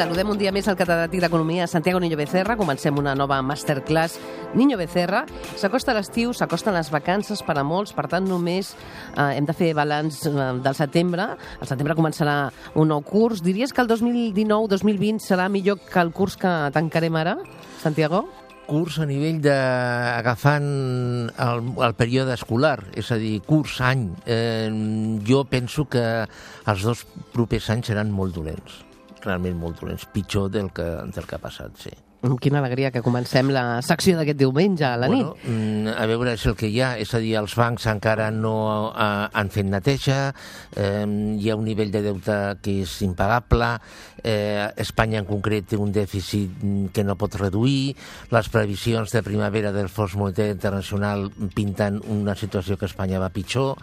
Saludem un dia més al catedràtic d'Economia Santiago Niño Becerra. Comencem una nova masterclass Niño Becerra. S'acosta l'estiu, s'acosten les vacances per a molts, per tant només eh, hem de fer balanç eh, del setembre. Al setembre començarà un nou curs. Diries que el 2019-2020 serà millor que el curs que tancarem ara, Santiago? curs a nivell d'agafant el, el període escolar, és a dir, curs, any. Eh, jo penso que els dos propers anys seran molt dolents, realment molt dolents, pitjor del que, del que ha passat, sí. Amb quina alegria que comencem la secció d'aquest diumenge a la bueno, nit. mm, A veure, és el que hi ha, és a dir, els bancs encara no eh, han fet neteja, eh, hi ha un nivell de deute que és impagable, eh, Espanya en concret té un dèficit mm, que no pot reduir, les previsions de primavera del Fons Monetari Internacional pinten una situació que Espanya va pitjor,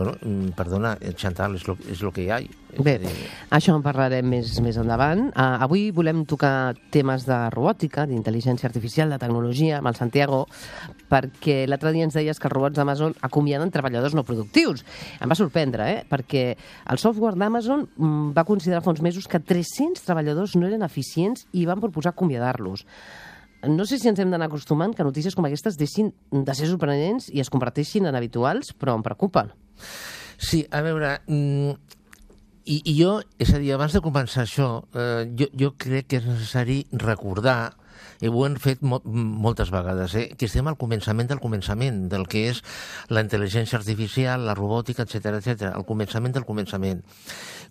bueno, mm, perdona, eh, Chantal, és lo que hi ha. Bé, dir, això en parlarem més, més endavant. Uh, avui volem tocar temes de robòtica, d'intel·ligència artificial, de tecnologia, amb el Santiago, perquè l'altre dia ens deies que els robots d'Amazon acomiaden treballadors no productius. Em va sorprendre, eh? perquè el software d'Amazon mm, va considerar fa uns mesos que 300 treballadors no eren eficients i van proposar acomiadar-los. No sé si ens hem d'anar acostumant que notícies com aquestes deixin de ser sorprenents i es converteixin en habituals, però em preocupen. Sí, a veure, mm, i, i jo, és a dir, abans de començar això, eh, jo, jo crec que és necessari recordar i ho hem fet mo moltes vegades, eh? que estem al començament del començament, del que és la intel·ligència artificial, la robòtica, etc etc. al començament del començament.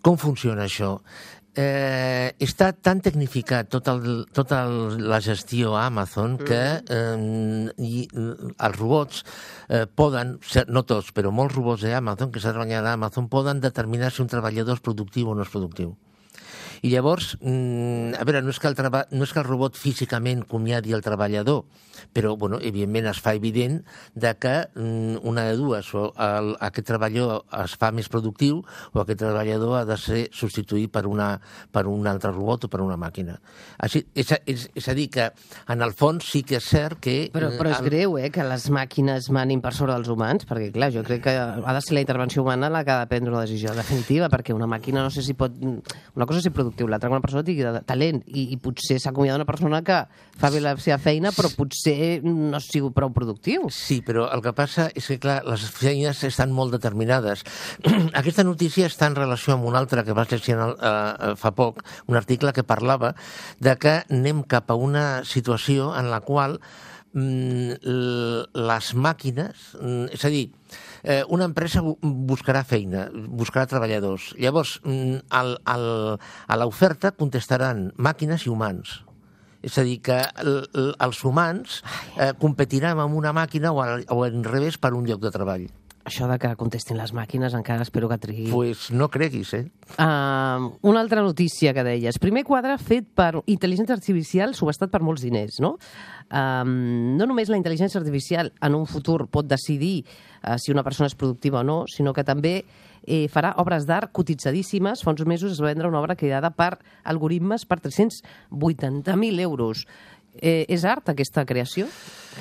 Com funciona això? Eh, està tan tecnificat tota, el, tota el, la gestió a Amazon que eh, i, els robots eh, poden, no tots, però molts robots d'Amazon, que s'ha treballat a Amazon, poden determinar si un treballador és productiu o no és productiu. I llavors, mm, a veure, no és, que el treba, no és que el robot físicament comiadi el treballador, però, bueno, evidentment es fa evident de que mm, una de dues, o el, aquest treballador es fa més productiu o aquest treballador ha de ser substituït per, una, per un altre robot o per una màquina. Així, és, a- és, és a dir, que en el fons sí que és cert que... Però, però és el- greu, eh, que les màquines manin per sobre dels humans, perquè, clar, jo crec que ha de ser la intervenció humana la que ha de prendre una decisió definitiva, perquè una màquina no sé si pot... Una cosa és ser productiu, l'altra que una persona tingui talent, i, i potser s'acomiada una persona que fa bé la seva feina, però potser no sigui prou productiu. Sí, però el que passa és que, clar, les feines estan molt determinades. Aquesta notícia està en relació amb una altra que vaig llegir eh, fa poc, un article que parlava de que anem cap a una situació en la qual les màquines, mm, és a dir, eh, una empresa bu- buscarà feina, buscarà treballadors. Llavors, mm, al, al, a l'oferta contestaran màquines i humans. És a dir, que els humans eh, competiran amb una màquina o al, o al revés per un lloc de treball. Això de que contestin les màquines encara espero que trigui. Pues no creguis, eh? Uh, una altra notícia que deies. Primer quadre fet per intel·ligència artificial subestat per molts diners, no? Um, no només la intel·ligència artificial en un futur pot decidir uh, si una persona és productiva o no, sinó que també eh, farà obres d'art cotitzadíssimes. Fa uns mesos es va vendre una obra creada per algoritmes per 380.000 euros. Eh, és art, aquesta creació?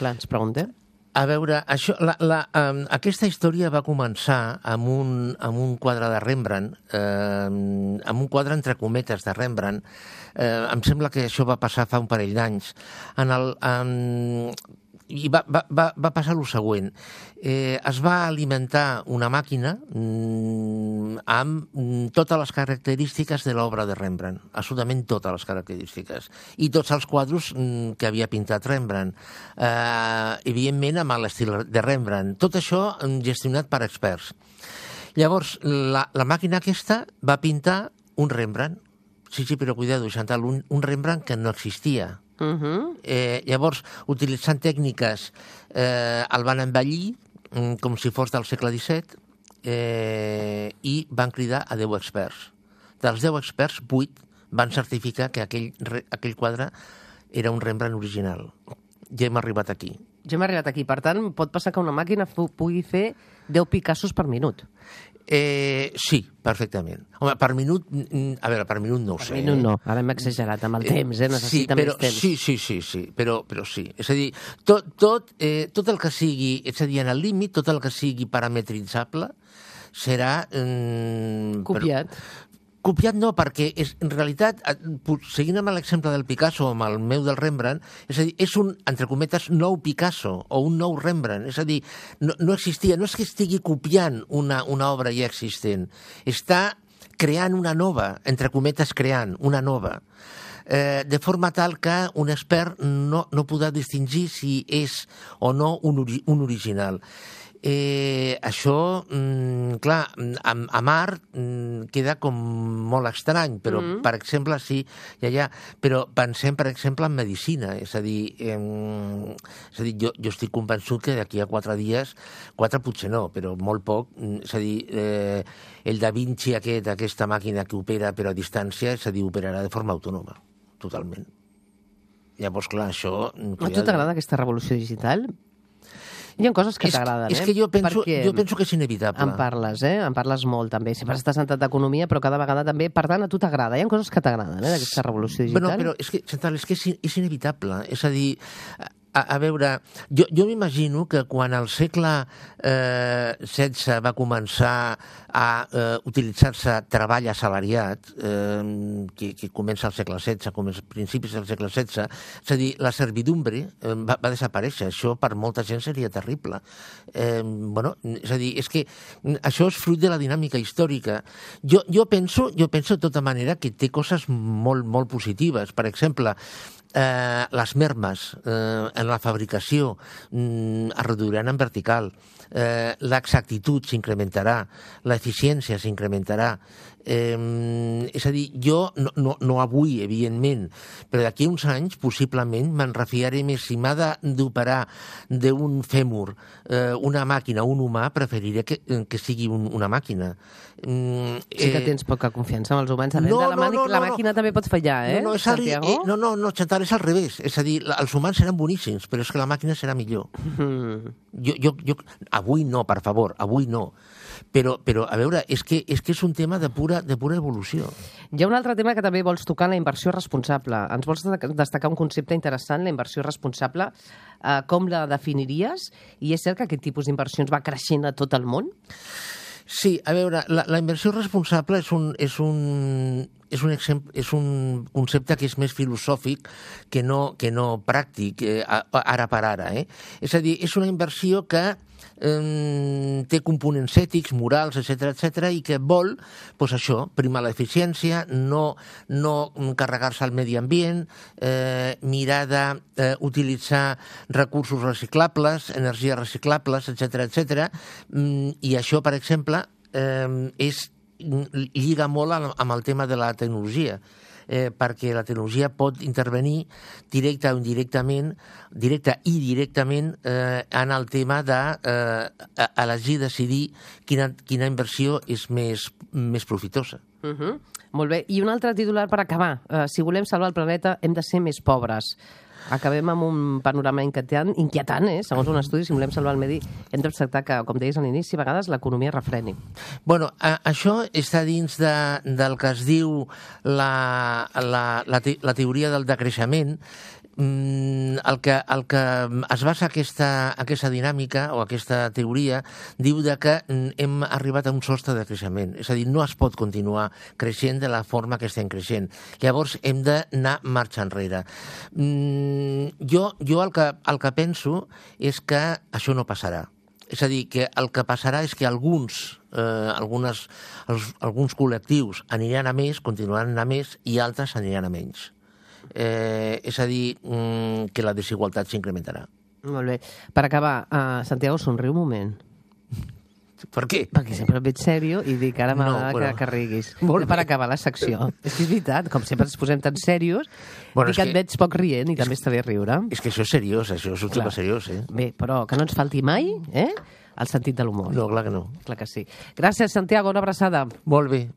Clar, ens preguntem. A veure, això, la, la, um, aquesta història va començar amb un, amb un quadre de Rembrandt, eh, amb un quadre entre cometes de Rembrandt. Eh, em sembla que això va passar fa un parell d'anys. En el, en, i va, va, va, va passar el següent. Eh, es va alimentar una màquina mm, amb mm, totes les característiques de l'obra de Rembrandt, absolutament totes les característiques, i tots els quadros mm, que havia pintat Rembrandt, eh, evidentment amb l'estil de Rembrandt. Tot això mm, gestionat per experts. Llavors, la, la màquina aquesta va pintar un Rembrandt, sí, sí, però cuidado, Chantal, un, un Rembrandt que no existia. Uh -huh. Eh, llavors, utilitzant tècniques, eh, el van envellir mm, com si fos del segle XVII eh, i van cridar a 10 experts. Dels 10 experts, 8 van certificar que aquell, re- aquell quadre era un Rembrandt original. Ja hem arribat aquí. Ja hem arribat aquí. Per tant, pot passar que una màquina pugui fer 10 Picassos per minut. Eh, sí, perfectament. Home, per minut, mm, a veure, per minut no ho Per sé. minut no, ara hem exagerat amb el temps, eh? necessita sí, però, més temps. Sí, sí, sí, sí però, però sí. És a dir, tot, tot, eh, tot el que sigui, és a dir, en el límit, tot el que sigui parametritzable serà... Eh, Copiat. Però, copiat no, perquè és, en realitat, eh, seguint amb l'exemple del Picasso o amb el meu del Rembrandt, és a dir, és un, entre cometes, nou Picasso o un nou Rembrandt. És a dir, no, no existia, no és que estigui copiant una, una obra ja existent, està creant una nova, entre cometes creant una nova eh, de forma tal que un expert no, no podrà distingir si és o no un, ori un original. Eh, això, mm, clar, a, a Mar mm, queda com molt estrany, però, mm. per exemple, sí, ja, ja, però pensem, per exemple, en medicina, és a dir, eh, és a dir jo, jo estic convençut que d'aquí a quatre dies, quatre potser no, però molt poc, mm, és a dir, eh, el Da Vinci aquest, aquesta màquina que opera però a distància, és a dir, operarà de forma autònoma, totalment. Llavors, clar, això... A tu t'agrada aquesta revolució digital? Hi ha coses que t'agraden, eh? és que jo penso- Perquè jo penso que és inevitable. En parles, eh? En parles molt, també. Sempre estàs sentat d'economia, però cada vegada també... Per tant, a tu t'agrada. Hi ha coses que t'agraden, eh, d'aquesta revolució digital? Bueno, però és que, Chantal, és que és, és inevitable. És a dir, a, a veure, jo, jo m'imagino que quan al segle eh, XVI va començar a eh, utilitzar-se treball assalariat, eh, que, que comença al segle XVI, comença a principis del segle XVI, és a dir, la servidumbre eh, va, va desaparèixer. Això per molta gent seria terrible. Eh, bueno, és a dir, és que això és fruit de la dinàmica històrica. Jo, jo, penso, jo penso de tota manera que té coses molt, molt positives. Per exemple, eh, les mermes eh, en la fabricació mm, es reduiran en vertical, eh, l'exactitud s'incrementarà, l'eficiència s'incrementarà. Eh, és a dir, jo, no, no, no avui, evidentment, però d'aquí a uns anys, possiblement, me'n refiaré més. Si m'ha de- d'operar d'un fèmur eh, una màquina, un humà, preferiré que, que sigui un, una màquina. Mm, Sí que tens poca confiança en els humans. Depèn no, de la, no, màquina, no, la no, no. màquina també pot fallar, eh, No, no, és al, eh, no, no, no, Chantal, és al revés. És a dir, els humans seran boníssims, però és que la màquina serà millor. Mm. Jo, jo, jo, avui no, per favor, avui no. Però, però a veure, és que, és que és un tema de pura, de pura evolució. Hi ha un altre tema que també vols tocar, la inversió responsable. Ens vols de- destacar un concepte interessant, la inversió responsable. Uh, com la definiries? I és cert que aquest tipus d'inversions va creixent a tot el món? Sí, a veure, la, la inversió responsable és un, és un, és un, exemple, és un concepte que és més filosòfic que no, que no pràctic, eh, ara per ara. Eh? És a dir, és una inversió que eh, té components ètics, morals, etc etc i que vol, doncs això, primar l'eficiència, no, no carregar-se al medi ambient, eh, mirar d'utilitzar recursos reciclables, energies reciclables, etc etc. Mm, I això, per exemple, eh, és, lliga molt amb- el tema de la tecnologia eh, perquè la tecnologia pot intervenir directa o indirectament, directa i directament eh, en el tema de eh, elegir, decidir quina, quina inversió és més, més profitosa. Uh -huh. Molt bé. I un altre titular per acabar. Uh, si volem salvar el planeta, hem de ser més pobres. Acabem amb un panorama inquietant, inquietant eh? segons un estudi, si volem salvar el medi, hem d'acceptar que, com deies a l'inici, a vegades l'economia refreni. Bueno, a, això està dins de, del que es diu la, la, la, te, la teoria del decreixement. Mm, el, que, el que es basa aquesta, aquesta dinàmica o aquesta teoria diu de que mm, hem arribat a un sostre de creixement. És a dir, no es pot continuar creixent de la forma que estem creixent. Llavors hem d'anar marxa enrere. Mm, jo jo el, que, el que penso és que això no passarà. És a dir, que el que passarà és que alguns, eh, algunes, els, alguns col·lectius aniran a més, continuaran a més, i altres aniran a menys. Eh, és a dir, mm, que la desigualtat s'incrementarà. Molt bé. Per acabar, uh, Santiago, somriu un moment. Per què? Perquè sempre et veig sèrio i dic, ara m'agrada No, no, però- que, que riguis. Molt per bé. acabar la secció. és que és veritat, com sempre ens posem tan serios, Bueno, bueno, és dic que et veig poc rient i també està bé riure. És que això és seriós, això és un tema seriós, eh? Bé, però que no ens falti mai eh, el sentit de l'humor. No, clar que no. Clar que sí. Gràcies, Santiago, una abraçada. Molt bé.